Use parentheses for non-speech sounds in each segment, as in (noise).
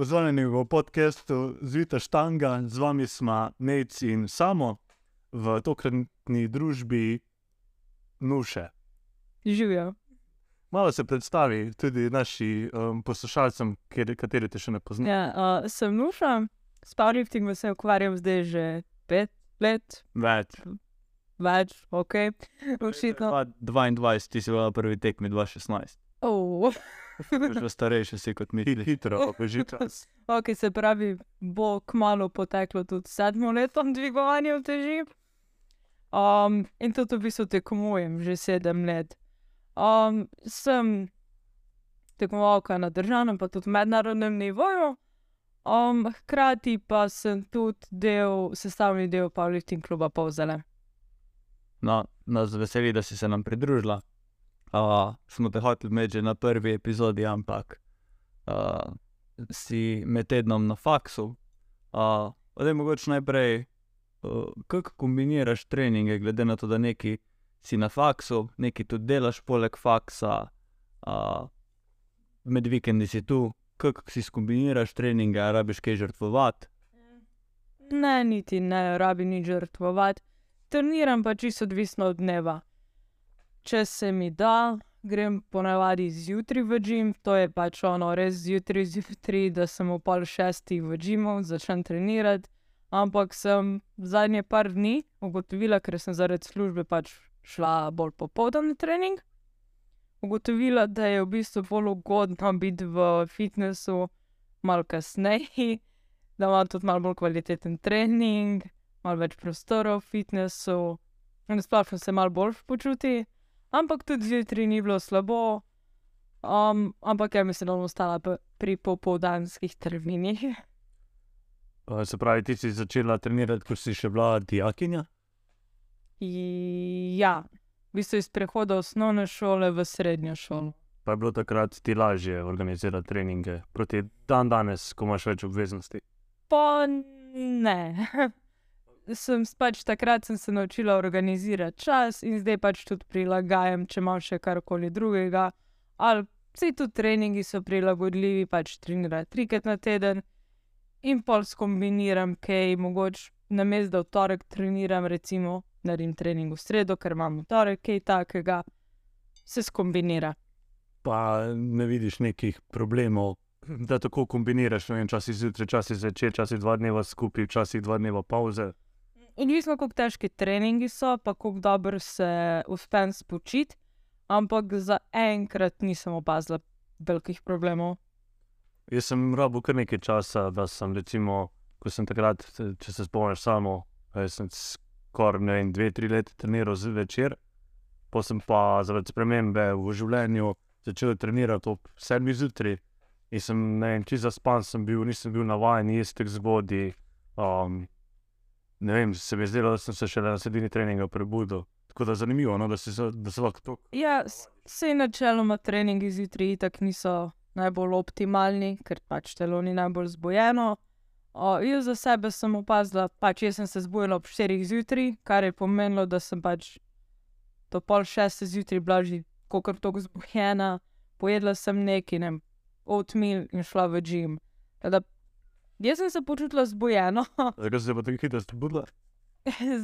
Pozdravljeni v podkastu Zvita Štanga, z vami smo Nec in Samo v tokratni družbi Nuše. Živijo. Malo se predstavi tudi našim um, poslušalcem, kateri te še ne poznajo. Ja, uh, sem Nuša, s powerliftingom se ukvarjam zdaj že pet let, Več. več, ok. Očitno. 22, ti si bil prvi tekmi 2016. Oh. Že starejši si kot mi. Hit, hitro, beži čas. (laughs) ok, se pravi, bo kmalo poteklo tudi sedmo leto dvigovanja teži. Um, in tudi v bistvu tekmujem že sedem let. Um, sem tekmovalka na državnem, pa tudi mednarodnem nivoju. Um, hkrati pa sem tudi del, sestavni del powerlifting kluba Povzele. No, nas veseli, da si se nam pridružila. Uh, smo te hoteli imeti že na prvi epizodi, ampak uh, si med tednom na faksu. Uh, Odej mogoče najprej, uh, kako kombiniraš treninge, glede na to, da neki si na faksu, neki tudi delaš poleg faksa, uh, med vikendi si tu, kako si skombiniraš treninge, rabiš kaj žrtvovati. Ne, niti ne rabi nič žrtvovati. Treniram pa čisto odvisno od dneva. Če se mi da, grem ponavadi zjutraj v gim, to je pač ono, res zjutraj, zjutraj, da sem v pol šestih v gimu, začnem trenirati. Ampak sem zadnje par dni ugotovila, ker sem zaradi službe pač šla bolj popoldan na trening. Ugotovila, da je v bistvu bolj ugodno biti v fitnessu malo kasneje, da imam tudi malo bolj kvaliteten trening, malo več prostora v fitnessu, in splošno se malo bolj počuti. Ampak tudi zjutraj ni bilo slabo, um, ampak ja, mislim, da bom ostala pri popoldanskih terminih. (laughs) Se pravi, ti si začela trenirati, ko si še bila dijakinja. Ja, v bistvu iz prehoda osnovne šole v srednjo šolo. Pa je bilo takrat ti lažje organizirati treninge proti dan danes, ko imaš več obveznosti. Pa ne. (laughs) sem pač takrat sem se naučila organizirati čas in zdaj pač tudi prilagajam, če imam še karkoli drugega. Ali vsi tudi treningi so prilagodljivi, pač trenirati trikrat na teden in pol skombiniram, kaj mogoče na mestu, v torek treniram, recimo naredim trening v sredo, ker imam v torek kaj takega, se skombinira. Pa ne vidiš nekih problemov, da tako kombiniraš, ne vem, časi zjutraj, časi zvečer, časi dva dneva skupaj, časi dva dneva pauze. Odvisno, kako težki treningi so, pa kako dobro se uspem spočiti, ampak zaenkrat nisem opazila velikih problemov. Jaz sem rabil kar nekaj časa, da sem, recimo, ko sem takrat, če se spomniš, samo, sem skoraj ne vem, dve, tri leta treniral zvečer, pa sem pa zaradi spremembe v življenju začel trenirati ob sedmih zjutraj. In sem, ne vem, čisto zaspan sem bil, nisem bil navaden jesti zgodaj. Um, ne vem, se mi je zdelo, da sem se šele na sredini treninga prebudil. Tako da je zanimivo, no, da da se lahko to. Ja, vse načeloma treningi zjutraj itak niso najbolj optimalni, ker pač telo ni najbolj zbojeno. O, jaz za sebe sem opazila, pač jaz sem se zbudila ob 4 zjutraj, kar je pomenilo, da sem pač do pol šeste zjutraj bila že kakor tako zbujena, pojedla sem nekaj, ne oatmeal in šla v gim. Tako Da, jaz sem se počutila zbujeno, (laughs) Zakaj si se pa tako hitro zbudila?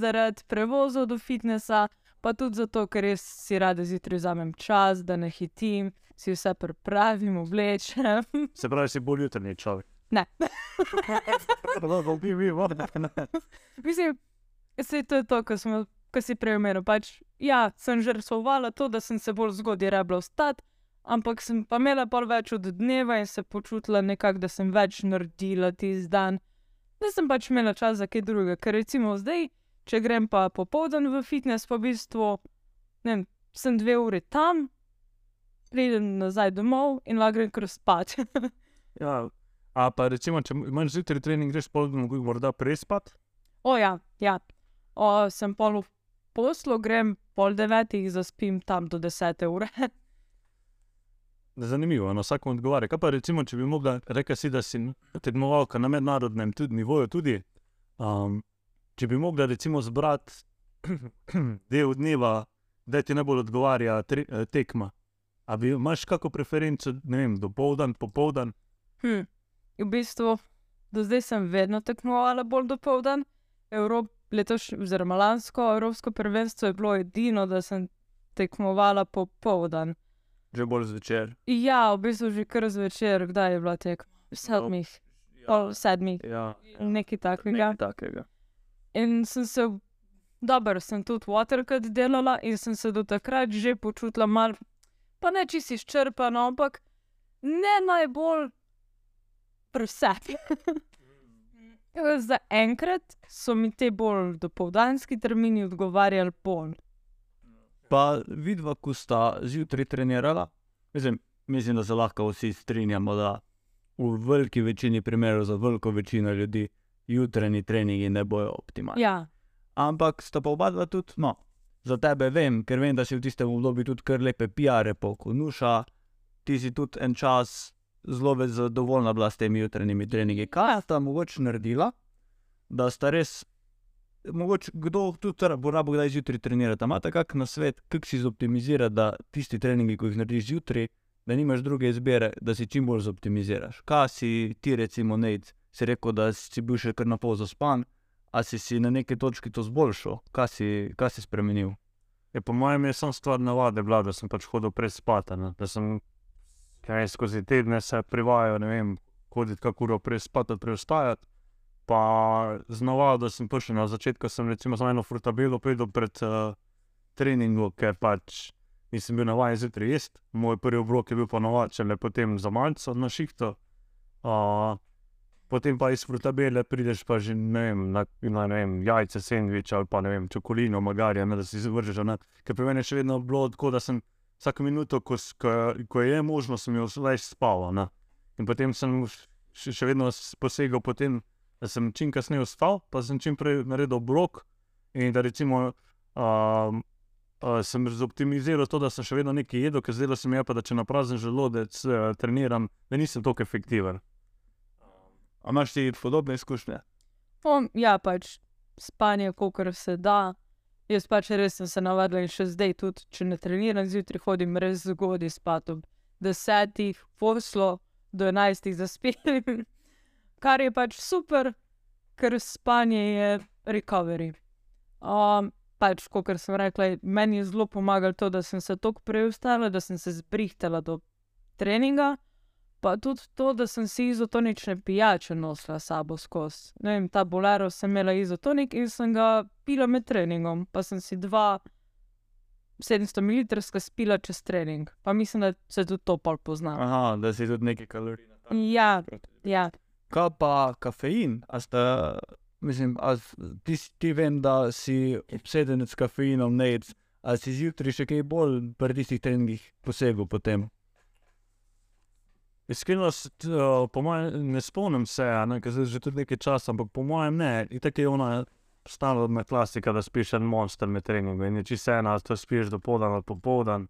zaradi prevozov do fitnesa, pa tudi zato, ker res si rada zjutraj vzamem čas, da ne hitim, si vse pripravim, oblečem. (laughs) Se pravi, si bolj jutrni človek. Ne. (laughs) No, no. Mislim, se to je to, kar smo. Ko si prej omenil, pač, ja, sem žrtvovala to, da sem se bolj zgodaj rabila vstati, ampak sem pa imela pol več od dneva in se počutila nekako, da sem več naredila tisti dan, da sem pač imela čas za kaj drugega. Ker recimo zdaj, če grem pa popoldan v fitness, pa v bistvu, ne vem, sem dve uri tam, pridem nazaj domov in lahko grem kar spat. (laughs) Ja. A pa recimo, če imaš zjutraj trening, greš pol dne morda prespat. o ja, ja. O, sem pol v poslu, grem pol devetih, zaspim tam do desete ure. (laughs) Zanimivo, na vsakom odgovarja. Kaj pa recimo, če bi mogla, rekel si, da si tekmovalka na mednarodnem tudi nivoju tudi. Um, če bi mogla recimo zbrati (clears throat) del dneva, da ti najbolj odgovarja tre, eh, tekma. A bi imaš kakšno preferenco, ne vem, dopoldan, popoldan? Hm. v bistvu do zdaj sem vedno tekmovala bolj do povdan. Evrop, letoš, oziroma lansko Evropsko prvenstvo je bilo edino, da sem tekmovala popoldan. Že bolj zvečer. Ja, v bistvu že kar zvečer, kdaj je bila tekma? Sedmih, pol sedmih, Ja, nekaj takega. nekaj takega. In sem se, dobro, sem tudi watercut delala in sem se do takrat že počutila mal, pa ne čisto izčrpano, ampak ne najbolj presepi. (laughs) Za enkrat so mi te bolj dopoldanski termini odgovarjali bolj. Pa vidva, ko sta zjutraj trenirala, mislim, mislim, da se lahko vsi strinjamo, da v veliki večini primerov za veliko večino ljudi jutranji treningi ne bojo optimalni. Ja, Ampak sta pa oba dva tudi, no, za tebe vem, ker vem, da si v tistem obdobju tudi kar lepe PR-je pokonuša, ti si tudi en čas zelo zadovoljna bila s temi jutranjimi treningi. Kaj sta mogoče naredila, da sta res, mogoče kdo tudi bo rabo kdaj zjutraj trenirati, imate kak na svet, kako si zoptimizirati, da tisti treningi, ko jih narediš zjutraj, da nimaš druge izbire, da si čim bolj zoptimiziraš. Kaj si ti, recimo, Nate, si rekel, da si bil še kar na pol zaspan, a si si na neki točki to zboljšal, kaj si, kaj si spremenil? Je, po mojem je samo stvar navade bila, da sem pač hodil prej spat. Da sem kaj, skozi tedne se privajal, ne vem, hoditi kako uro prej spat, ali prej vstajati. Pa znova, da sem prišel na začetku, sem recimo samo eno frutabelo pojedel pred uh, treningom, ker pač nisem bil navaden zjutraj jesti. Moj prvi obrok je bil pa navaden, le potem za malce na šihto. Uh, potem pa iz frutabele prideš pa že ne vem, na, na ne vem, jajce, sendvič ali pa ne vem, čokolino, magarja, ne, da si zvržeš. Ker pri meni je še vedno bilo tako, da sem vsako minuto, ko, ko, ko je možno, sem jo več spal. In potem sem še, še vedno s- posegal po tem, da sem čim kasneje vstal, pa sem čim prej naredil blok in da recimo. Um, Uh, sem zoptimiziral to, da sem še vedno nekaj jedel, ker zdelo se mi je, pa, da če na prazen želodec uh, treniram, da nisem tako efektiven. A imaš ti podobne izkušnje? Um, ja, pač spanje, kolikor se da. Jaz pač res sem se navadila in še zdaj, tudi če ne treniram zjutraj, hodim res zgodaj spat ob desetih, poslo do enajstih zaspim. (laughs) Kar je pač super, ker spanje je recovery. Um, pač, kot sem rekla, meni je zelo pomagalo to, da sem se tako preustala, da sem se zbrihtala do treninga, pa tudi to, da sem si izotonične pijače nosila s sabo skozi. Ne vem, ta bolero sem imela izotonik in sem ga pila med treningom, pa sem si dva 700 ml spila čez trening. Pa mislim, da se tudi to pol pozna. Aha, da si tudi nekaj kalorij. na tak Ja, ja. Kaj pa kafein? A sta, mislim, a, ti, si- ti vem, da si obseden s kafeinom, ne, a si zjutraj še kaj bolj pri tistih treningih posegel potem. Iskreno, uh, po mojem, ne spomnim se, ker zdaj že tudi nekaj časa, ampak po mojem ne. In tako je ona standardna klasika, da spiš en monster med treningom in je čisto ena, to spiš do povdan ali popoldan.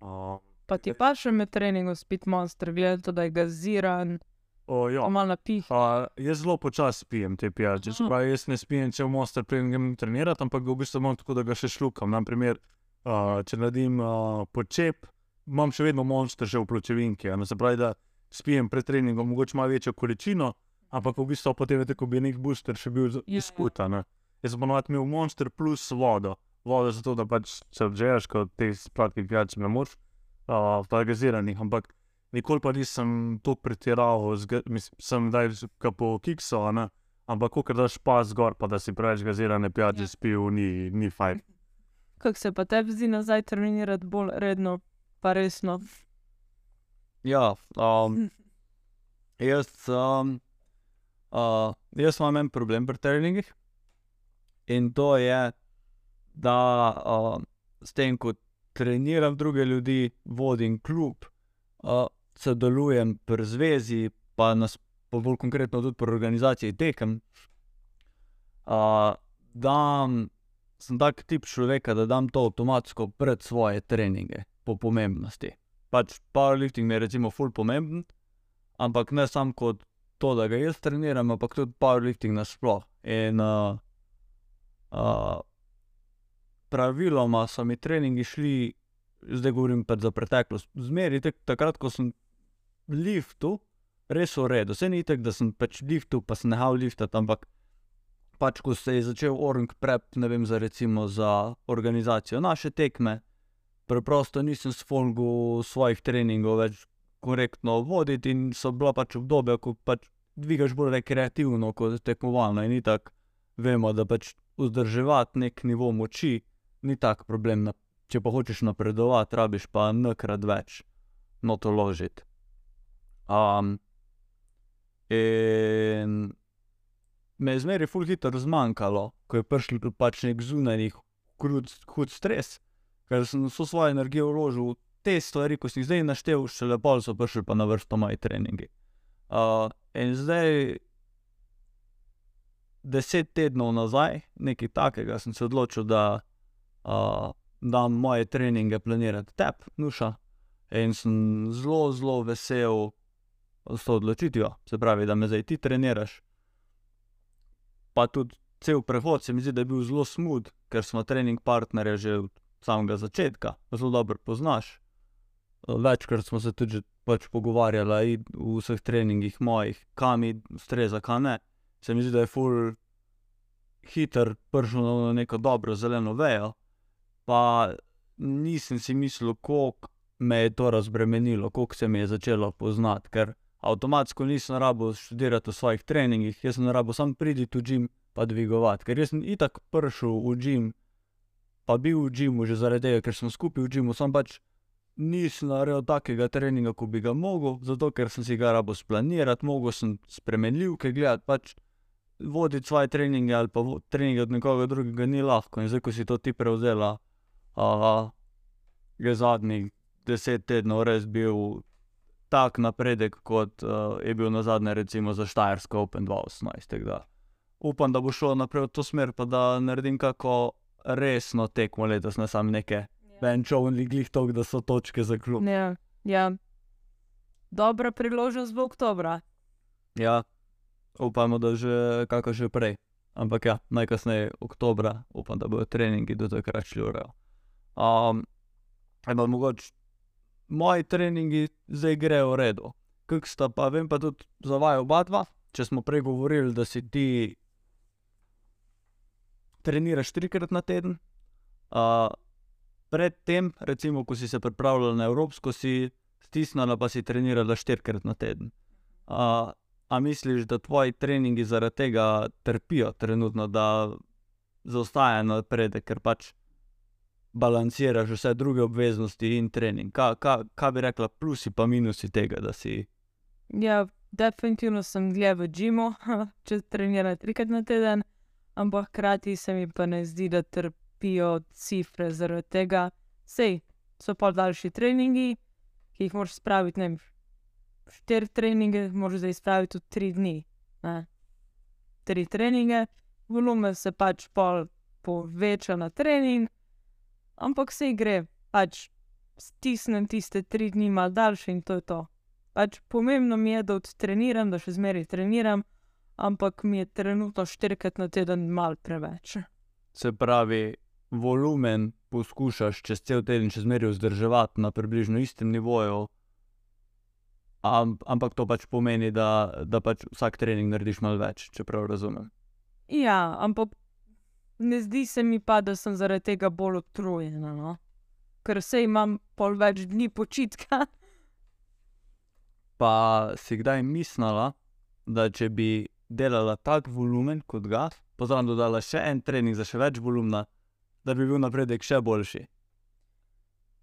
Uh, Pa ti pa še med treningom spit monster, gledaj, da je gaziran, o, ja. malo napih. Uh, jaz zelo počasi pijem te pijače. Aha. Pravi, jaz ne spijem, če v monster preden grem trenirati, ampak ga v bistvu imam tako, da ga še šlukam. Naprimer, uh, če naredim uh, počep, imam še vedno monster že v pločevinki. a Ne, se pravi, da spijem pred treningom mogoče malo večjo količino, ampak v bistvu potem je tako, bi nek booster še bil Ja, ja. izkutan. Jaz sem ponovadi imel monster plus vodo. Vodo zato, da pač se odžejaš, kot te sladke pijače ne moreš, uh, gaziranih, ampak nikoli pa nisem to pretiraval, mislim, sem daj po kiksu, ampak ko daš pas gor, pa da si preveč gazirane pijače Ja. spil, ni, ni fajn. (laughs) Kako se pa tebi zdi nazaj trenirati bolj redno, pa resno? Ja, um, (laughs) jaz, um, uh, jaz imam en problem pri treningih in to je, da uh, s tem, ko treniram druge ljudi, vodim klub, uh, sodelujem pri zvezi, pa nas pa bolj konkretno tudi pri organizaciji tekem. Uh, dam, sem tak tip človeka, da dam to avtomatsko pred svoje treninge, po pomembnosti pač powerlifting je recimo ful pomemben, ampak ne samo kot to, da ga jaz treniram, ampak tudi powerlifting nasploh. In uh, uh, praviloma so mi treningi šli, zdaj govorim za preteklost, zmeri tek, takrat, ko sem v liftu, res v redu. Vse ni tako, da sem pač liftu, pa sem nehal liftati, ampak pač ko se je začel orang prep, ne vem, za recimo za organizacijo naše tekme, preprosto nisem sfolgu svojih treningov več korektno voditi in so bila pač obdobja, ko pač dvigaš bolj rekreativno kot tekmovalno in tako, vemo, da pač vzdrževati nek nivo moči ni tak problem. Na, če pa hočeš napredovati, rabiš pa nekrat več noto ložiti. Um, in me je zmeraj ful hitro zmanjkalo, ko je prišel pač nek zunanji hud, stres, ker sem vso svojo energijo vložil v te stvari, ko sem jih zdaj naštel, še lepo so prišli pa na vrsto moji treningi. Uh, in zdaj, deset tednov nazaj, nekaj takega, sem se odločil, da dam moje treninge planirati tep, nuša. In sem zelo, zelo vesel s to odločitvijo, se pravi, da me zdaj ti treniraš pa tudi cel prehod se mi zdi, da je bil zelo smud, ker smo trening partnerje že od samega začetka, zelo dobro poznaš. Večkrat smo se tudi pač pogovarjali v vseh treningih mojih, kam mi ustreza, kam ne. Se mi zdi, da je full hiter prišel na neko dobro zeleno vejo, pa nisem si mislil, koliko me je to razbremenilo, koliko se mi je začelo poznati, ker avtomatsko nisem rabo študirati v svojih treningih, jaz sem rabo samo priti v gim pa dvigovati. Ker sem itak prišel v gim, pa bil v gimu že zaradi tega, ker sem skupaj v gimu, sem pač nisem naredil takega treninga, kot bi ga mogel, zato ker sem si ga rabo splanirati, mogel sem spremenljivke gledati, pač voditi svoje treninge ali pa treninge od nekoga drugega ni lahko. In zdaj, ko si to ti prevzela, je zadnjih deset tednov res bil tak napredek, kot je bil na zadnje, recimo za Štajersko Open 2018. Upam, da bo šlo naprej v to smer, pa da naredim kako resno tekmo letos, ne samo neke benčovni glih, tok, da so točke za klub. Ja, ja. Dobra priložnost bo oktober. Ja, upamo, da že kako že prej. Ampak ja, najkasneje oktober, upam, da bodo treningi do takrat šli v rejo. Um, mogoče moji treningi zdaj grejo v redu. Kaj sta pa, vem pa tudi za vaju oba dva, če smo prej govorili, da si ti treniraš trikrat na teden. Uh, Predtem, recimo, ko si se pripravljal na Evropsko, si stisnila, pa si trenirala štirikrat na teden. Uh, a misliš, da tvoji treningi zaradi tega trpijo trenutno, da zaostaja napredek, ker pač balanciraš vse druge obveznosti in trening. Kaj ka, ka bi rekla, plusi pa minusi tega, da si? Ja, definitivno sem dlje v Džimu, (laughs) če treniram trikrat na teden, ampak hkrati se mi pa ne zdi, da trpijo cifre zaradi tega. Sej so pa daljši treningi, ki jih moraš spraviti, ne vem, štiri treninge, moraš zdaj spraviti v tri dni. Ne? Tri treninge, volumen se pač pol poveča na trening ampak se gre, pač stisnem tiste tri dni malo daljše in to je to. Pač pomembno mi je, da odtreniram, da še zmeraj treniram, ampak mi je trenutno štirikrat na teden mal preveč. Se pravi, volumen poskušaš čez cel teden še zmeraj vzdrževati na približno istem nivoju. Ampak to pač pomeni, da, da pač vsak trening narediš malo več, če prav razumem. Ja, ampak ne zdi se mi pa, da sem zaradi tega bolj utrujena, no? ker se imam pol več dni počitka. Pa si kdaj mislila, da če bi delala tak volumen kot ga, pa zraven dodala še en trening za še več volumna, da bi bil napredek še boljši?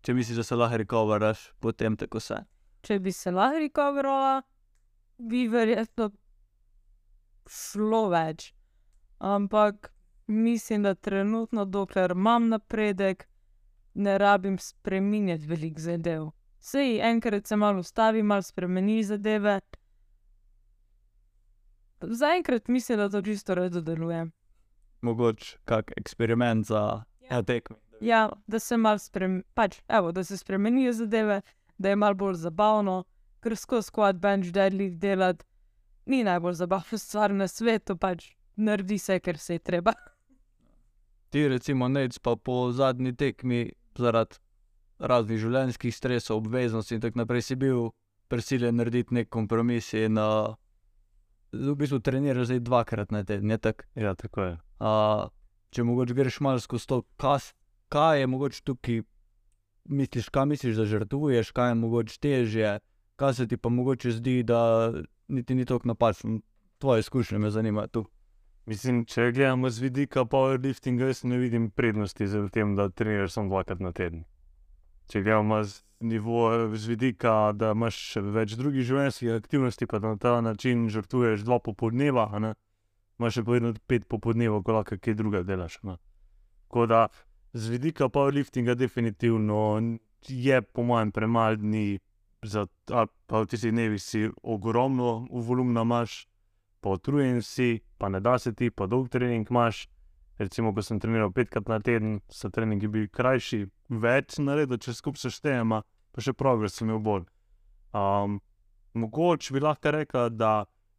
Če misliš, da se lahko rekoveraš, potem tako se. Če bi se lahko rekoverala, bi verjetno šlo več. Ampak mislim, da trenutno, dokler imam napredek, ne rabim spremenjati velik zadev. Sej enkrat se malo ustavi, malo spremeni zadeve. Zaenkrat mislim, da to čisto redo deluje. Mogoče kak eksperiment za ja. tekme. Ja, da se malo spremeni, pač, evo, da se spremenijo zadeve, da je malo bolj zabavno, ker skozi squat bench deadlift delati ni najbolj zabavna (laughs) stvar na svetu, pač naredi se, ker se je treba ti, recimo, nec pa po zadnji tekmi, zaradi raznih življenjskih stresov, obveznosti in tako naprej, si bil prisiljen narediti nek kompromis in uh, v bistvu treniraš zdaj dvakrat na teden, je tako. Ja, tako je. Uh, če mogoče greš malo skozi to, kas, kaj je mogoče tukaj, misliš, kaj misliš, da žrtvuješ, kaj je mogoče težje, kaj se ti pa mogoče zdi, da niti ni tako napačno. Tvoje izkušnje me zanimajo tu. Mislim, če gledamo z vidika powerliftinga, jaz ne vidim prednosti za tem, da treniraš samo dvakrat na teden. Če gledamo z nivoja, z vidika, da imaš več drugih življenjskih aktivnosti, pa na ta način žrtvuješ dva popoldneva, imaš še povedno pet popoldneva, ko lahko kaj druga delaš. ne. Tako da z vidika powerliftinga definitivno je po mojem premalo dni, za, ali pa v tistih dnevih si ogromno volumna imaš, pa utrujen si, pa ne da se ti, pa dolg trening imaš. Recimo, ko sem treniral petkrat na teden, so treningi bili krajši, več naredil, če skupaj seštejemo, pa še progres sem imel bolj. Um, mogoče bi lahko rekla, da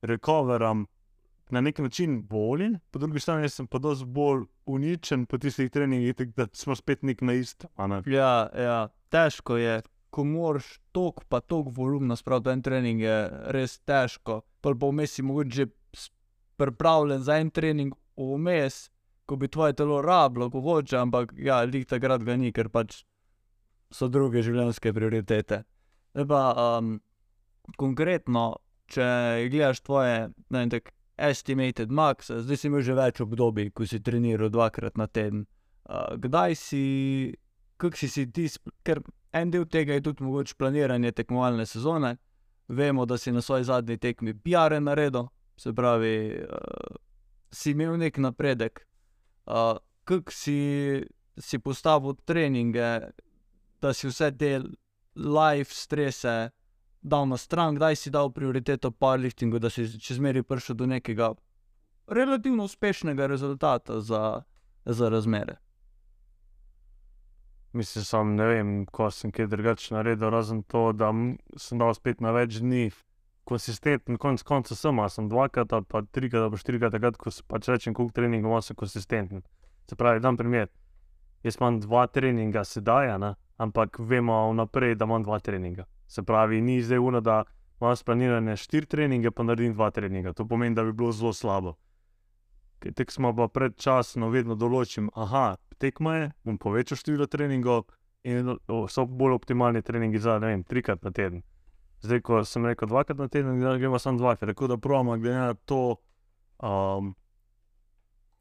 recoveram na nek način bolje, po drugi strani sem pa dosti bolj uničen po tistih treningih, da smo spet nek na isto. ne. Ja, ja, težko je, ko moraš tok pa tok volumna spraviti v en trening, je res težko. Pol pa vmes si mogoče že pripravljen za en trening vmes, ko bi tvoje telo rabilo, mogoče, ampak ja, lik takrat ga ni, ker pač so druge življenjske prioritete. Zdaj pa um, konkretno, če gledaš tvoje, ne vem, tak estimated max, zdaj si imel že več obdobij, ko si treniral dvakrat na teden. Uh, kdaj si, kako si si ti, ker en del tega je tudi mogoče planiranje tekmovalne sezone. Vemo, da si na svoji zadnji tekmi PR naredil, se pravi, uh, si imel nek napredek. Uh, kako si, si postavil treninge, da si vse te life strese dal na stran, kdaj si dal prioriteto powerliftingu, da si čez meri prišel do nekega relativno uspešnega rezultata za, za razmere. Mislim, sam ne vem, ko sem kaj drugače naredil, razen to, da sem dal spet na več dni. Konsistenten, konc konca sem, a sem dvakrat pa trikrat pa štirikrat, takrat, ko se pač rečem, koliko treningov sem konsistenten. Se pravi, dam primer. Jaz imam dva treninga sedaj, ampak vemo vnaprej, da imam dva treninga. Se pravi, ni zdaj uno, da imam splanirane štiri treninge, pa naredim dva treninga. To pomeni, da bi bilo zelo slabo. Tekmo pa predčasno vedno določim, aha, tekma je, bom povečal število treningov in so bolj optimalni treningi za, ne vem, trikrat na teden. Zdaj, ko sem rekel dvakrat na teden, zdaj gremo samo dvakrat, tako da pravimo, glede na to, um,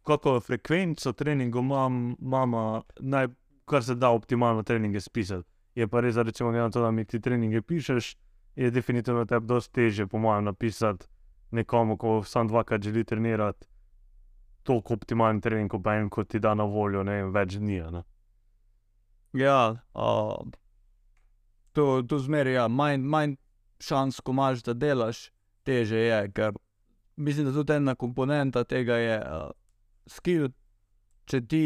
kako frekvenco treningov imam, imam naj, kar se da optimalno treninge spisati. Je pa res, da na to, da mi ti treninge pišeš, je definitivno tebi dosti težje, po mojem, napisati nekomu, ko samo dvakrat želi trenirati, toliko optimalen trening, kot pa en, ko ti da na voljo, ne vem, več dni. Ne? Ja, uh, to, to zmeraj ja. manj, manj šans, ko imaš, da delaš, teže je. Ker mislim, da tudi ena komponenta tega je uh, skill. Če ti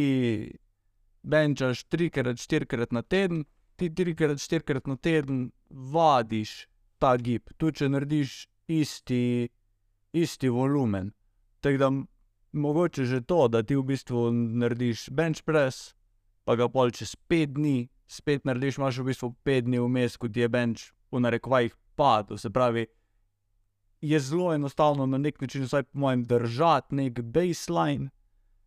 benčaš trikrat, štirikrat na teden, ti trikrat, štirikrat na teden vadiš ta gib, tudi če narediš isti, isti volumen. Tako da mogoče že to, da ti v bistvu narediš bench press, pa ga pol čez pet dni spet narediš, imaš v bistvu pet dni vmes, ko ti je bench v narekovajih padel. Se pravi, je zelo enostavno na nek način, vsaj po mojem, držati nek baseline,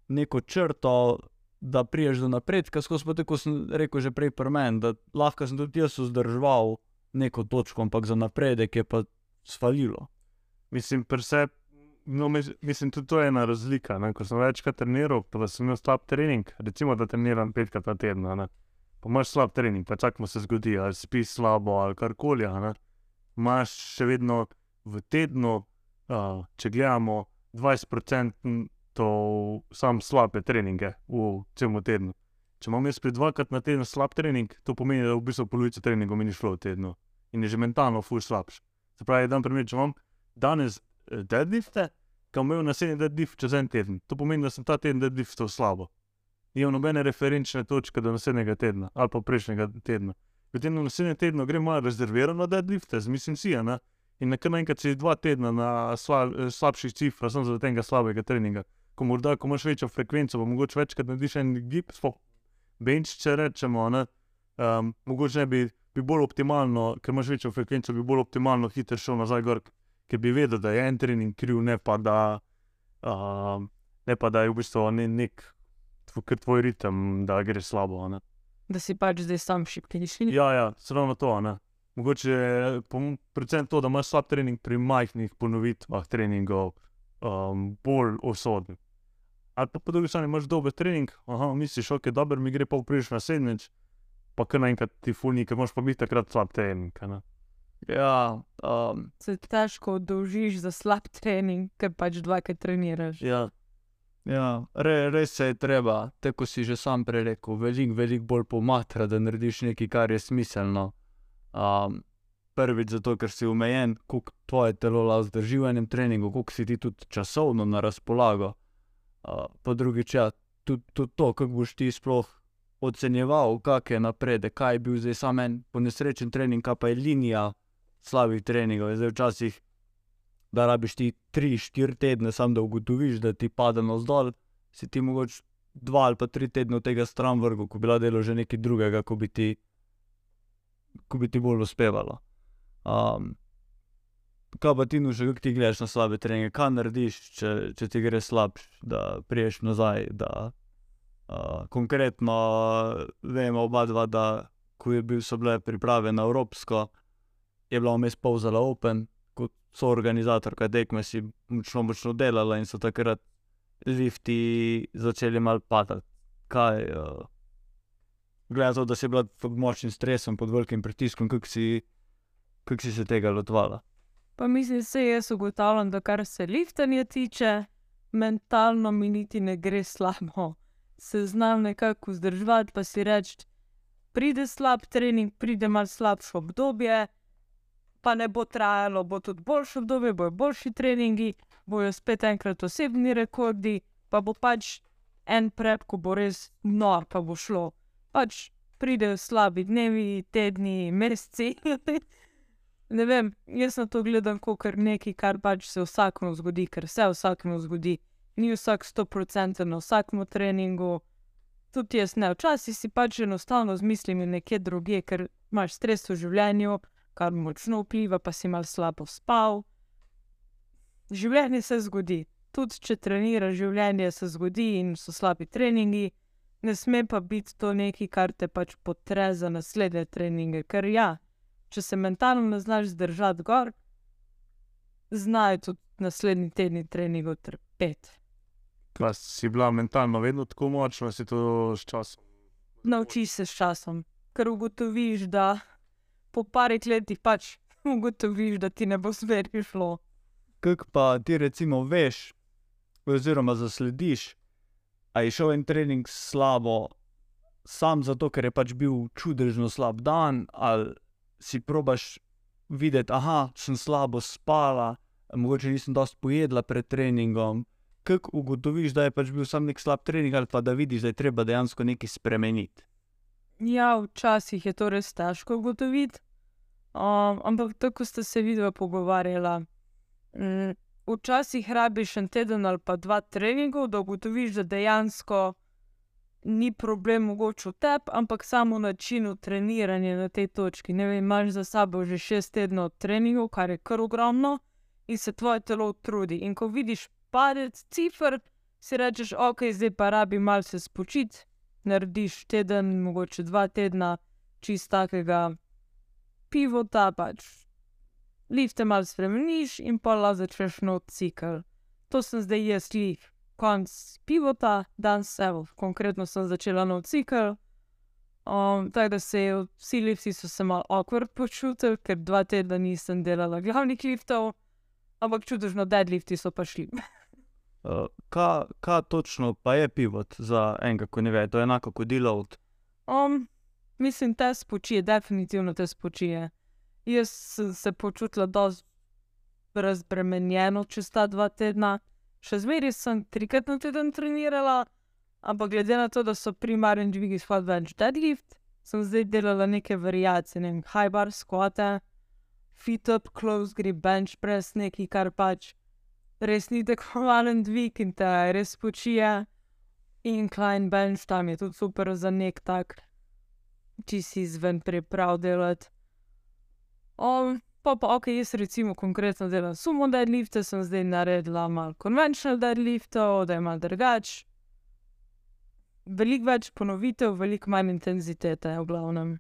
neko črto, da priješ do napredka, skozi pa tako sem rekel že prej pri meni, da lahko sem tudi jaz vzdrževal neko točko, ampak za napredek je pa svalilo. Mislim, prse, no, mis- mislim, tudi to je ena razlika. Ne? Ko sem večkrat treniral, pa sem imel slab trening, recimo, da treniram petkrat na teden, ne. pa imaš slab trening, pa čak mu se zgodi, ali spiš slabo, ali karkoli. Imaš še vedno v tednu, uh, če gledamo, 20% sam slabe treninge v celem tednu. Če imam jaz pri dvakrat na teden slab trening, to pomeni, da v bistvu polovica treningov mi ni šlo v tednu in je že mentalno ful slabš. Se pravi, dan primer, če imam danes deadlifte, ki bom imel naslednji deadlift čez en teden. To pomeni, da sem ta teden deadliftal slabo. Nimam nobene referenčne točke do naslednjega tedna ali pa prejšnjega tedna. Potem na naslednjem tednu grem malo rezervirano deadlifte, mislim si, ne. In na kar naenkrat si dva tedna na sla, eh, slabših cifrah, samo zaradi tega slabega treninga. Ko morda, ko imaš večjo frekvenco, pa mogoče večkrat narediš en gib, sploh bench, če rečemo, ne. Um, mogoče ne bi bi bolj optimalno, ker imaš večjo frekvenco, bi bolj optimalno hitro šel nazaj gor, ker bi vedel, da je en trening kriv, ne pa da, uh, ne pa da je v bistvu ne, nek tvoj, tvoj ritem, da gre slabo. Ne. Da si pač zdaj sam šipkejši. Ja, ja, ravno to. Ne. Mogoče pom- predvsem to, da imaš slab trening pri majhnih ponovitvah treningov, um, bolj usoden. Ali pa po drugi strani imaš dober trening, aha, misliš, ok, dober mi gre pa vpriš naslednjič, pa kar naenkrat ti fulni, ker imaš pa biti takrat slab trening. ne. Ja, um, Se težko oddolžiš za slab trening, ker pač dvakrat treniraš. Ja, ja re, res se je treba, tako si že sam prej rekel, veliko, veliko bolj pomatra, da narediš nekaj, kar je smiselno. Um, prvič zato, ker si omejen, koliko tvoje telo lahko zdrži v enem treningu, koliko si ti tudi časovno na razpolago. Uh, pa drugič, ja, tudi, tudi to, kako boš ti sploh ocenjeval, kak je napredek, kaj je bil zdaj samo en ponesrečen trening, kaj pa je linija slabih treningov. Zdaj včasih, da rabiš ti 3-4 tedne, samo da ugotoviš, da ti pade navzdol, si ti mogoče dva ali pa tri tedne tega stran vrgel, ko bi delo že nekaj drugega, ko bi ti, ko bi ti bolj uspevalo. Um, kaj pa ti nuže, kako ti gledaš na slabe treninge, kaj narediš, če, če ti gre slabš, da priješ nazaj. Da, uh, konkretno vemo oba dva, da ko je bil, so bile priprave na Evropsko, je bila vmes povzala Open, kot so organizatorka tekme, si močno, močno delala in so takrat lifti začeli mal padati. Kaj, uh, glede na to, da si bila pod močnim stresom, pod velikim pritiskom, kako si, kak si se tega lotvala? Pa mislim, se jaz ugotavljam, da kar se liftanja tiče, mentalno mi niti ne gre slabo. Se znam nekako vzdrževati, pa si reči, pride slab trening, pride malo slabše obdobje, pa ne bo trajalo, bo tudi boljše obdobje, bojo boljši treningi, bojo spet enkrat osebni rekordi, pa bo pač en prep, ko bo res nor, pa bo šlo. Pač pridejo slabi dnevi, tedni, meseci. (laughs) ne vem, jaz na to gledam kot nekaj, kar pač se vsakemu zgodi, ker se vsakemu zgodi. Ni vsak 100% na vsakem treningu, tudi jaz ne. Včasih si pač enostavno zmislim nekje drugje, ker imaš stres v življenju, kar močno vpliva, pa si mal slabo spal. Življenje se zgodi, tudi če treniraš, življenje se zgodi in so slabi treningi, ne sme pa biti to nekaj, kar te pač potre za naslednje treninge. Ker ja, če se mentalno ne znaš zdržati gor, znajo tudi naslednji tedni treningov trpeti. pa si bila mentalno vedno tako močna, si to s časom. Naučiš se s časom, ker ugotoviš, da po parih letih pač (laughs) ugotoviš, da ti ne bo smer šlo. Kaj pa ti recimo veš, oziroma zaslediš, a je šel en trening slabo, sam zato, ker je pač bil čudežno slab dan, ali si probaš videti, aha, sem slabo spala, mogoče nisem dosti pojedla pred treningom. Kako ugotoviš, da je pač bil sam nek slab trening, ali pa da vidiš, da je treba dejansko nekaj spremeniti? Ja, včasih je to res težko ugotoviti, um, ampak tako ste se vidva pogovarjala. Mm, včasih rabiš en teden ali pa dva treningov, da ugotoviš, da dejansko ni problem mogoče v tebi, ampak samo načinu treniranja na tej točki. Ne vem, imaš za sabo že šest tednov treningov, kar je kar ogromno, in se tvoje telo trudi. In ko vidiš padec cifr, si rečeš, ok, zdaj pa rabi malo se spočiti, narediš teden, mogoče dva tedna čist takega pivota, pač lifte malo spremeniš in pa lahko začneš nov cikl. To sem zdaj jaz lif. Konc pivota, danes evo, konkretno sem začela nov cikl. Um, tako da se je, vsi lifti so se malo awkward počutili, ker dva tedna nisem delala glavnih liftov, ampak čudežno deadlifti so pa šli. (laughs) Uh, kaj, kaj točno pa je pivot za enega, ko ne ve, to je enako kot deload. Um, mislim, te spočije, definitivno te spočije. Jaz sem se počutila dosti razbremenjeno čez ta dva tedna. Še zmeraj sem trikrat na teden trenirala, ampak glede na to, da so primarni dvigi squat bench deadlift, sem zdaj delala neke variacije, ne vem, high bar squate, fit up, close grip bench press, nekaj, kar pač res ni tekmovalen dvig in te res spočije. Incline bench tam je tudi super za nek tak čisi izven priprav delati. Um, pa pa ok, jaz recimo konkretno delam sumo deadlifte, sem zdaj naredila malo konvenčnal deadliftov, da je malo drugače. Veliko več ponovitev, veliko manj intenzitete, v glavnem.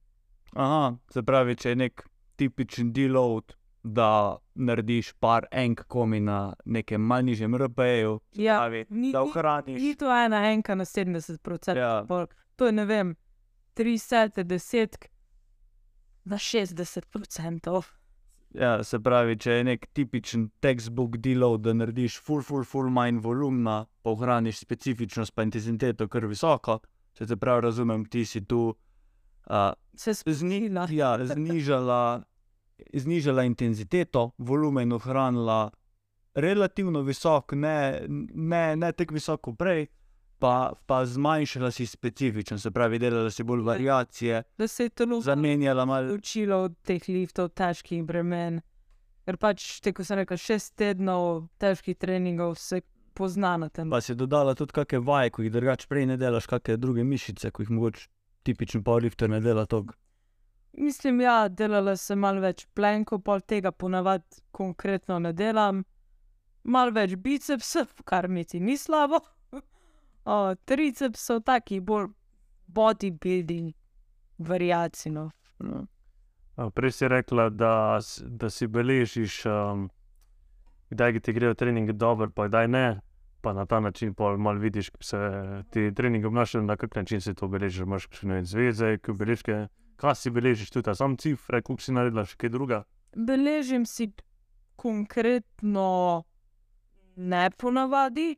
Aha, se pravi, če je nek tipičen deload, da narediš par enk komi na nekem malj nižjem RP-ju, Ja, pravi, ni- da ni- ohraniš. Ni to ena enka na 70%, Ja. to je ne vem, 3 sete, 10 na 60%. Ja, se pravi, če je nek tipičen textbook deload, da narediš full, full, full manj volumna, pa ohraniš specifičnost, pa intenziteto kar visoko, če te prav razumem, ti si tu uh, Se zni, spustila. (laughs) ja, znižala, znižala intenziteto, volumen ohranila relativno visok, ne, ne, ne tako visok kot prej, pa, pa zmanjšala si specifičnost, se pravi, delala si bolj variacije, Da se je telo zamenjala malo. učilo od teh liftov, težkih bremen. Ker pač, te, ko sem rekel, šest tednov težkih treningov se pozna na tem. Pa si dodala tudi kakšne vaje, ki jih drugače prej ne delaš, kakšne druge mišice, ki jih mogoče tipičen powerlifter ne dela tog. Mislim, ja, delala sem malo več plenkov, pol tega ponavadi konkretno ne delam. Malo več bicepsov, kar mi ti ni slabo. Tricepsov, taki bolj bodybuilding variacij. No. No. Prej si rekla, da, da si beležiš, um, kdaj ti grejo treningi dobro, pa kdaj ne. Pa na ta način malo vidiš, kako se ti treningi obnašajo, na kak način si to beležiš. Imaš kakšne zveze, ki beležke, kaj si beležiš, tudi sam cifre, koliko si naredila, še kaj druga. Beležim si konkretno ne ponavadi,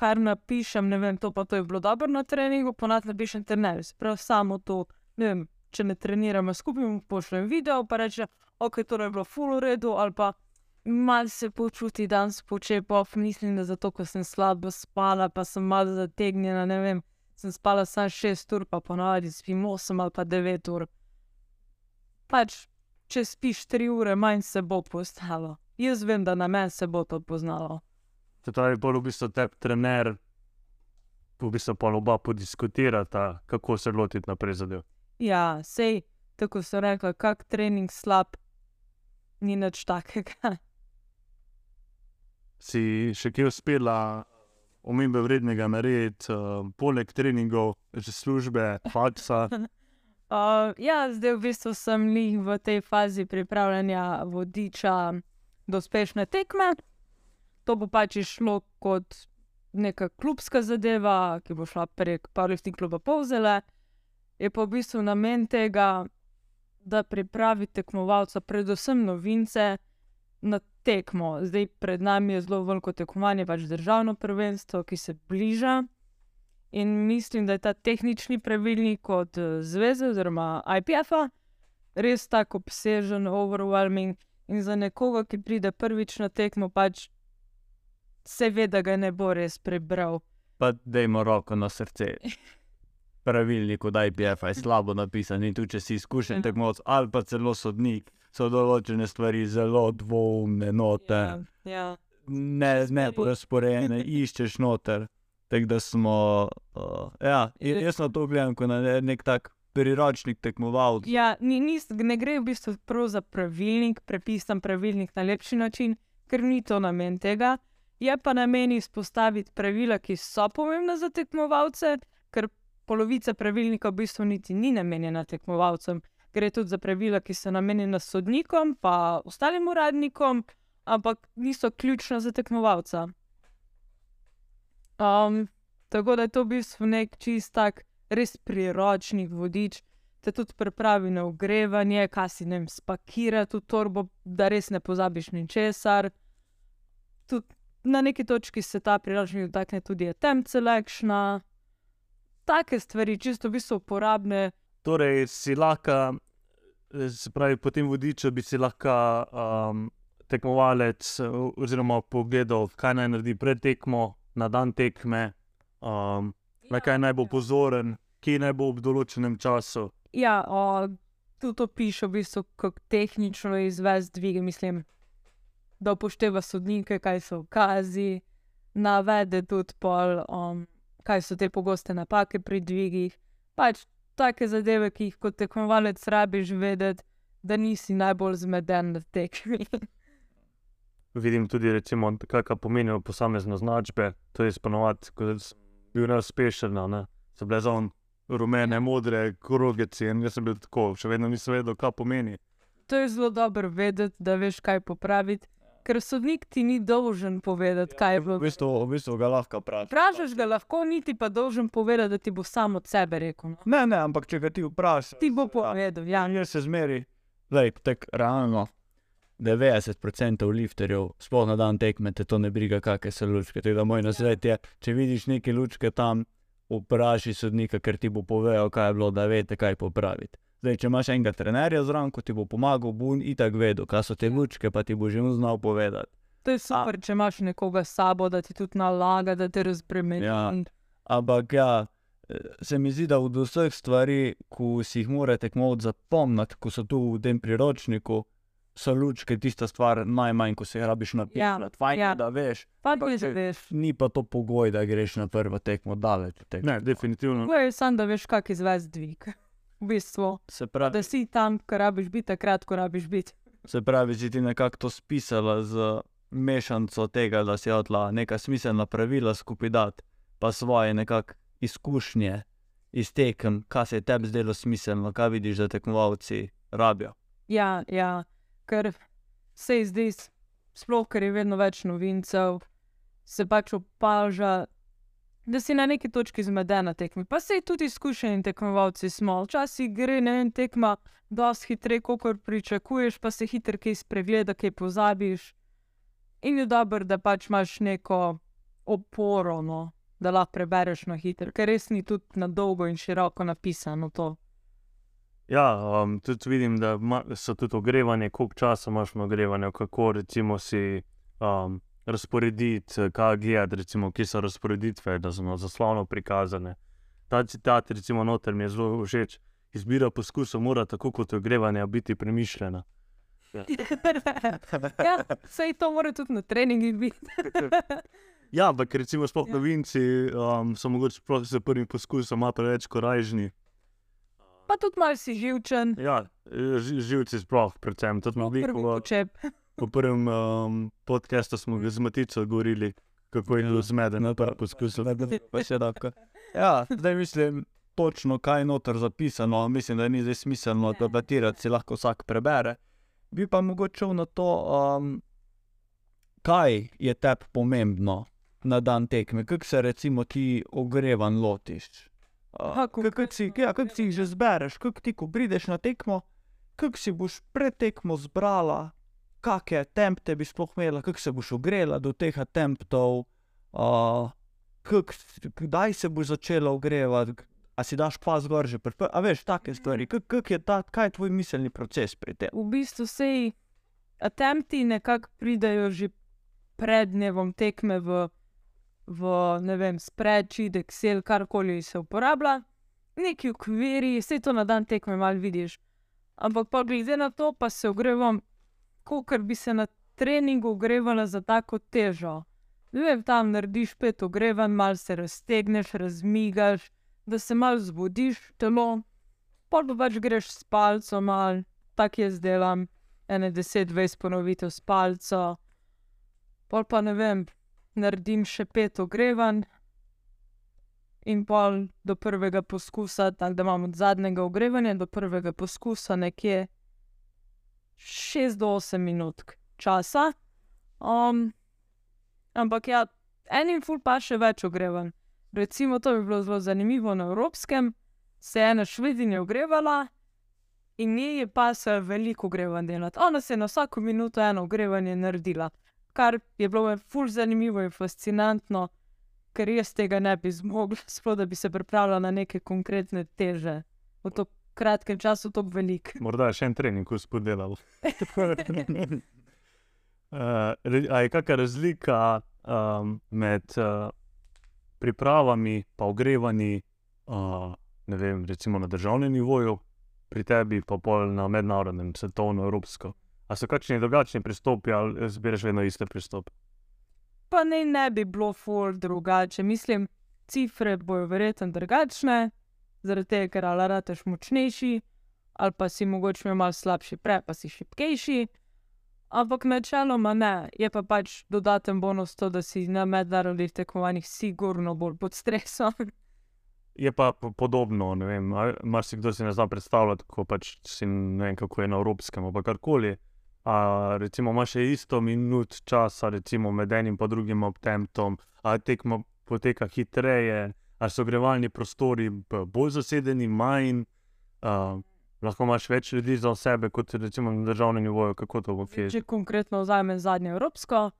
kar napišem, ne vem, to pa to je bilo dobro na treningu, ponad napišem trener. Prav samo to, ne vem, če ne treniramo skupaj, pošljem video, pa reče, ok, to je bilo full redu, ali pa mal se počuti dan spoče, pa mislim, da zato, ker sem slabo spala, pa sem malo zategnjena, ne vem, sem spala samo 6 ur, pa ponavadi spim 8 ali pa 9 ur. Pač če spiš tri ure, manj se bo postalo. Jaz vem, da na meni se bo to poznalo. Se pravi, bolj v bistvu te trener, v bistvu pa oba podiskutirata, kako se lotiti naprej zadev. Ja, sej, tako sem rekla, kak trening slab, ni nič takega. Si še kaj uspela omembe vrednega narediti, uh, poleg treningov, že službe, faksa. Uh, (laughs) ja, zdaj v bistvu sem lih v tej fazi pripravljanja vodiča do uspešne tekme. To bo pač išlo kot neka klubska zadeva, ki bo šla prek Powerlifting kluba Povzele. Je pa v bistvu namen tega, da pripravi tekmovalca, predvsem novince, na tekmo. Zdaj pred nami je zelo veliko tekmovanje, pač državno prvenstvo, ki se bliža. In mislim, da je ta tehnični pravilnik od eh, zveze oziroma IPF-a res tako obsežen, overwhelming. In za nekoga, ki pride prvič na tekmo, pač se ve, da ga ne bo res prebral. Pa dajmo roko na srce. (laughs) Pravilnik od IPF je slabo napisan in tudi če si izkušen Ja. tekmovalec ali pa celo sodnik, so določene stvari zelo dvoumne note. Ja, ja. ne, ne porazporejene, (laughs) iščeš noter. Tako da smo, uh, ja, jaz na to gledam kot na ne- nek tak priročnik tekmovalcev. Ja, ni, nis, ne gre v bistvu prav za pravilnik, prepisan pravilnik na lepši način, ker ni to namen tega. Je pa namen izpostaviti pravila, ki so pomembna za tekmovalce, ker polovica pravilnika v bistvu niti ni namenjena tekmovalcem. Gre tudi za pravila, ki so namenjena sodnikom, pa ostalim uradnikom, ampak niso ključna za tekmovalca. Um, tako da je to v bistvu nek čist tak, res priročnik vodič, te tudi pripravi na ogrevanje, kaj si ne vem, spakirati v torbo, da res ne pozabiš ničesar. Tudi na neki točki se ta priročnik dotakne tudi attempt selectiona. Take stvari, čisto v bistvu uporabne. Torej, si lahko, se pravi, po tem vodiču bi si lahko um, tekmovalec, oziroma pogledal, kaj naj naredi pred tekmo, na dan tekme, um, na kaj naj bo pozoren, kje naj bo ob določenem času. Ja, o, tudi to piše v bistvu, kako tehnično izvesti dvige. Mislim, da upošteva sodnike, kaj so kazi, navede tudi pol, um, kaj so te pogoste napake pri dvigih. Pač take zadeve, ki jih kot tekmovalec rabiš vedeti, da nisi najbolj zmeden na tekmi. (laughs) Vidim tudi, recimo, kaj ka pomenijo posamezne značbe. To je sponovati, ko sem bil neuspešen, ne. so bile za on rumene, modre, kroge cen. Jaz sem bil tako, še vedno nisem vedel, kaj pomeni. To je zelo dobro vedeti, da veš, kaj popraviti, ker sodnik ti ni dolžen povedati, kaj je bilo. V bistvu, v bistvu ga lahko vprašaš. Vprašaš ga lahko, niti pa dolžen povedati, da ti bo sam od sebe rekel. No. Ne, ne, ampak če ga ti vprašaš, Ti bo povedal, ja. jaz se zmeri, da je tek realno. 90% lifterjev, sploh na dan tekme, te to ne briga, kakšne so lučke. Tako da moj nasvet je, če vidiš neke lučke tam, vprašaj sodnika, ker ti bo povedal, kaj je bilo, da veste, kaj popraviti. Zdaj, če imaš enega trenerja zraven, ko ti bo pomagal, bo on itak vedel, kaj so te lučke, pa ti bo že on znal povedati. To je super, če imaš nekoga s sabo, da ti tudi nalaga, da te razbremeni. Ja. Ampak ja, eh, se mi zdi, da od vseh stvari, ki si jih mora tekmovati zapomniti, ko so tu v tem priročniku, so lučke tista stvar najmanj, ko se jih rabiš napisati. Ja, Fajn ja. da veš. Pa če- že veš. Ni pa to pogoj, da greš na prvo tekmo daleč. od tekme. Ne, definitivno. Je samo, da veš, kak izvesti dvig. V bistvu, Se pravi, da si tam, ko rabiš biti, takrat, ko rabiš biti. se pravi, si ti nekako to spisala z mešanico tega, da si odla neka smiselna pravila skupaj dati, pa svoje nekak izkušnje iz tekem, kaj se je tebi zdelo smiselno, kaj vidiš, da tekmovalci rabijo. Ja, ja, ker se ji zdi, s- sploh ker je vedno več novincev, se pač opaža, da si na neki točki zmeden na tekmi. Pa se tudi izkušeni tekmovalci smo. Včasih gre ne vem, tekma dosti hitreje, kot pričakuješ, pa se hitro kaj spregleda, kaj pozabiš. In je dobro, da pač imaš neko oporo, no, da lahko prebereš na hitro, ker res ni tudi na dolgo in široko napisano to. Ja, um, tudi vidim, da so tudi ogrevanje, koliko časa imaš na ogrevanju, kako recimo si um, razporediti, eh, kaj gledati, recimo, kje so razporeditve, da so na zaslonu prikazane. Ta citat, recimo, noter mi je zelo všeč. Izbira poskusov mora tako kot ogrevanje biti premišljena. ja, sej (laughs) to mora tudi na treningih biti. (laughs) Ja, ampak recimo sploh Ja. novinci um, so mogoče sploh s prvim poskusom malo preveč korajžni. Pa tudi malo si živčen, Ja, ži- živci sploh, predvsem tudi prvi veliko. počep. V prvem um, podkastu smo ga z Matico govorili, kako je bilo zmeden na prvem poskusu. Pa še tako. Ja, (laughs) zdaj mislim, točno kaj je noter zapisano, mislim, da ni zdaj smiselno debatirati, si lahko vsak prebere. Bi pa mogoče na to, um, kaj je tebi pomembno na dan tekme, kako se recimo ti ogrevan lotiš. Uh, kako si, ja, kak si jih že zbereš, kako ti, ko prideš na tekmo, kako si boš pred tekmo zbrala, kakšne tempte bi sploh imela, kako se boš ogrela do teh temptov, uh, kak, kdaj se boš začela ogrevati, a si daš pas gor že pri prvi, a veš, take stvari, kak, kak je ta, kaj je tvoj miselni proces pri tem? V bistvu sej attempti nekako pridejo že pred dnevom tekme v, v ne vem, spreadsheet, Excel, karkoli se uporablja, neki okviri, vse to na dan tekme malo vidiš. Ampak pa glede na to, pa se ogrevam, kot bi se na treningu ogrevala za tako težo. Ne vem, tam narediš pet ogrevanj, malo se raztegneš, razmigaš, da se malo zbudiš telo, pa pa pač greš s palcem, malo tako jaz delam, ene 10-20 ponovitev s palco, pol pa ne vem, naredim še pet ogrevanj. In pol do prvega poskusa, tako da imam od zadnjega ogrevanja do prvega poskusa nekje 6 do 8 minut časa. Um, ampak ja, enim ful pa še več ogrevanj. Recimo, to bi bilo zelo zanimivo na evropskem, se je ena švedinja ogrevala in njej je pa se veliko ogrevanj delati. Ona se je na vsako minuto eno ogrevanje naredila, kar je bilo meni ful zanimivo in fascinantno, ker jaz tega ne bi zmogla, (laughs) sploh da bi se pripravila na neke konkretne teže. V tako kratkem času tako velik. (laughs) Morda še en trening, ko spodelal. Uh, (laughs) je kakšna razlika um, med uh, pripravami in ogrevanji, uh, ne vem, recimo na državnem nivoju, pri tebi pa pol na mednarodnem, svetovno, evropsko? A so kakšni drugačni pristopi ali zbiraš vedno iste pristope? Pa ne, ne bi bilo ful drugače. Mislim, cifre bojo verjetno drugačne, zaradi tega, ker ali rateš močnejši, ali pa si mogoče malo slabši pre, pa si šipkejši. Ampak načeloma ne, je pa pač dodaten bonus to, da si na mednarodnih tekmovanjih sigurno bolj pod stresom. Je pa po- podobno, ne vem, a- marsikdo si ne zna predstavljati, ko pač si ne vem, kako je na evropskem, ali karkoli. A, recimo, imaš isto minut časa, recimo med enim in drugim obtemptom, ali tekma poteka hitreje, ali so grevalni prostori bolj zasedeni, manj. A, lahko imaš več ljudi za sebe, kot recimo na državnem nivoju, kako to bo kje. Če konkretno vzamem zadnje evropsko,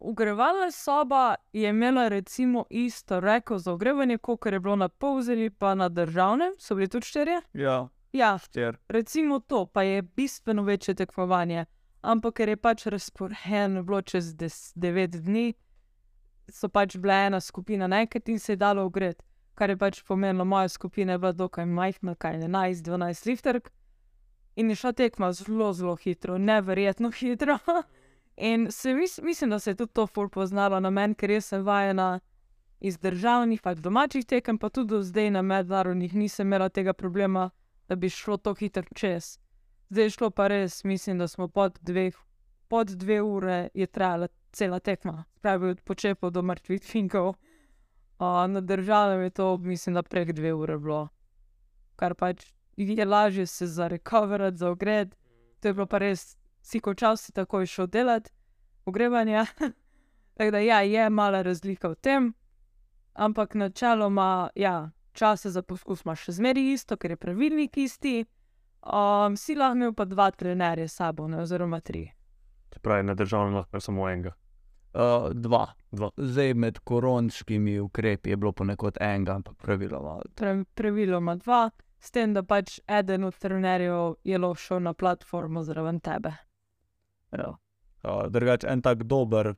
ogrevalna soba je imela recimo isto reko za ogrevanje, kot je bilo na polzeli, pa na državnem, so bili tudi štirje. Ja, Ja, štir. recimo to, pa je bistveno večje tekmovanje. Ampak ker je pač razporejeno bilo čez 9 dni, so pač bila ena skupina naenkrat in se je dalo ogreti. Kar je pač pomenilo, moja skupina je bila dokaj majhna, kaj 11-12 lifterk. In je šla tekma zelo, zelo hitro, neverjetno (laughs) hitro. In se mis, mislim, da se je tudi to ful poznalo na meni, ker jaz sem vajena iz državnih, pač domačih tekem, pa tudi do zdaj na mednarodnih nisem imela tega problema, da bi šlo to hitro čez. Zdaj je šlo pa res, mislim, da smo pod dveh, pod dve ure je trajala cela tekma, pravi od počepov do mrtvih finkov. Uh, na državnem je to, mislim, da prek dve ure bilo, kar pač je lažje se zarekoverati, za ogred. To je bilo pa res, si končal, si takoj šel delati, ogrevanje. (laughs) Tako da ja, je mala razlika v tem, ampak načeloma, ja, čase za poskus imaš še zmeraj isto, ker je pravilnik isti. Um, si lahko imel pa dva trenerja s sabo, ne, oziroma tri. Se pravi, na državnem lahko samo enega. Uh, dva. Dva. Zdaj med koronskimi ukrepi je bilo ponekod enega, ampak praviloma. Pre, praviloma dva, s tem, da pač eden od trenerjev je lahko šel na platformo zraven tebe. Ja. Uh, drugače, en tak dober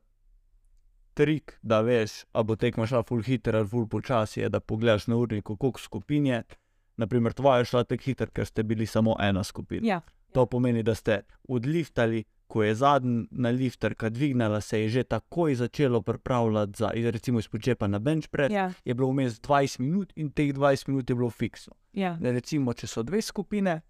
trik, da veš, a bo tekma šla full hiter ali full počasi, je, da pogledaš na urniku, koliko skupin je. Naprimer, tvoja je šla tako hiter, ker ste bili samo ena skupina. Ja, To pomeni, da ste odliftali, ko je zadnja lifterka dvignila, se je že takoj začelo pripravljati za, recimo, iz počepa na bench press. ja, Je bilo vmes 20 minut in teh 20 minut je bilo fiksno. ja. Ne, recimo, če so dve skupine,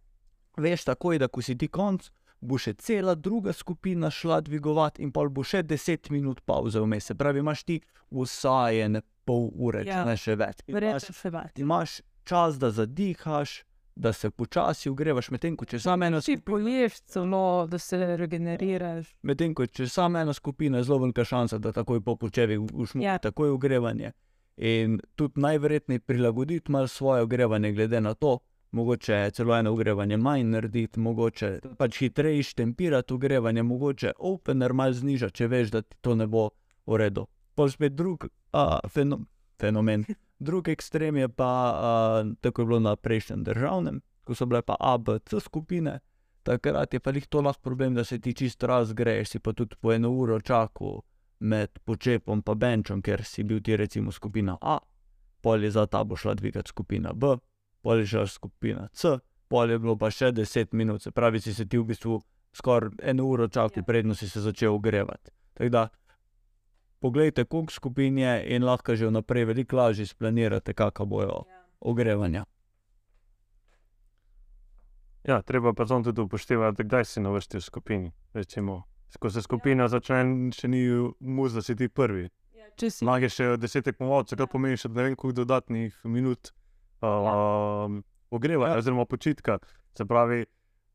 veš takoj, da ko si ti konc, bo še cela druga skupina šla dvigovati, in pol bo še 10 minut pauze vmes. Se pravi, imaš ti vsaj pol ure, ja. Ne še več. Verjetno še več. imaš čas, da zadihaš, da se počasi ogrevaš, medtem ko če samo ena Si poješ celo, da se regeneriraš. Medtem ko če samo ena skupina je zelo velika šansa, da takoj po počevi ušmo, Ja. takoj ogrevanje. In tudi najverjetneje prilagoditi malo svoje ogrevanje, glede na to, mogoče celo eno ogrevanje manj narediti, mogoče pač hitreje štempirati ogrevanje, mogoče opener malo znižati, če veš, da ti to ne bo v redu. Pol spet drug a, feno, fenomen. Drug ekstrem je pa, a, tako je bilo na prejšnjem državnem, ko so bile pa A, B, C skupine. Takrat je pa jih to lahko problem, da se ti čisto razgreješ, si pa tudi po eno uro čakal med počepom in benčom, ker si bil ti recimo skupina A, pol je za ta bo šla dvigati skupina B, pol je šla skupina C, pol je bilo pa še 10 minut, se pravi, si se ti v bistvu skoraj eno uro čakal, Ja. predno si se začel ogrevati. Tako da, poglejte, koliko skupin je in lahko že vnaprej veliko lažje splanirate, kakšna bojo ogrevanja. Ja, treba pa samo tudi upoštevati, kdaj si na vrsti v skupini. Recimo, ko se skupina začne, še ni muz, da si ti prvi. Če si je še deset tekmovalcev, kar pomeni še ne vem koliko dodatnih minut uh, ogrevanja Ja. oziroma počitka. Se pravi,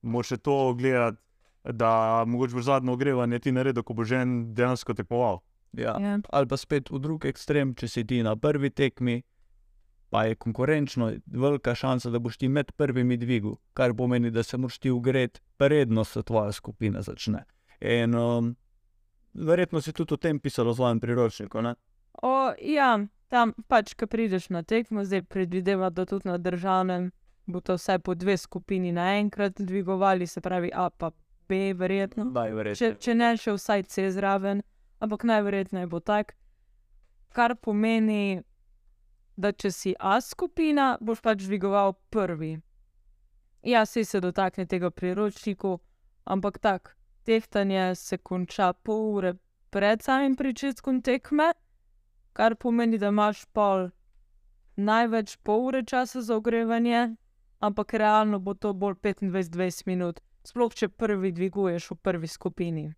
moraš še to gledati, da mogoče bo zadnje ogrevanje ti naredil, ko bo že en dejansko tekmoval. Ja. ja, ali pa spet v drug ekstrem, če si ti na prvi tekmi, pa je konkurenčno, velika šansa, da boš ti med prvimi dvigu, kar pomeni, da se moraš ti ugreti, predno se tvoja skupina začne. In um, verjetno si tudi o tem pisalo v svojem priročniku. Ne? O, ja, tam pač, ko prideš na tekmo, zdaj predvideva, da tudi na državnem bo to vse po dve skupini naenkrat dvigovali, se pravi A pa B, verjetno. Daj, verjetno. Če, če ne še vsaj C zraven, ampak najverjetneje bo tak. Kar pomeni, da če si A skupina, boš pač dvigoval prvi. Ja, sej se dotakne tega priročniku, ampak tako, tehtanje se konča pol ure pred samim začetkom tekme, kar pomeni, da imaš pol največ pol ure časa za ogrevanje, ampak realno bo to bolj 25-20 minut, sploh če prvi dviguješ v prvi skupini.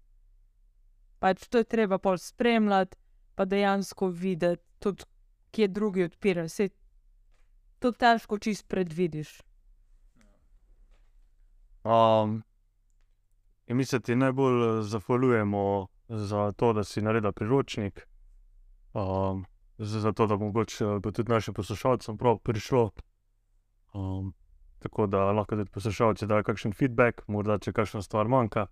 Pač to je treba pol spremljati, pa dejansko videti, tudi kje drugi odpirajo. Saj to težko čist predvidiš. Um, in mi se ti najbolj eh, zahvaljujemo za to, da si naredil priročnik, um, za, za to, da mogoče bo tudi našim poslušalcem prišlo. Um, tako da lahko tudi poslušalci dajo kakšen feedback, morda če kakšna stvar manjka.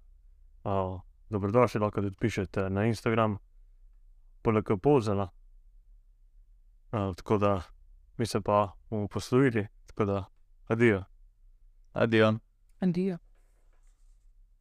Dobrodošli, lahko tudi pišete na Instagram, poleg pozela. Uh, tako da mi se pa bomo poslovili, tako da adijo. Adijo. Adijo.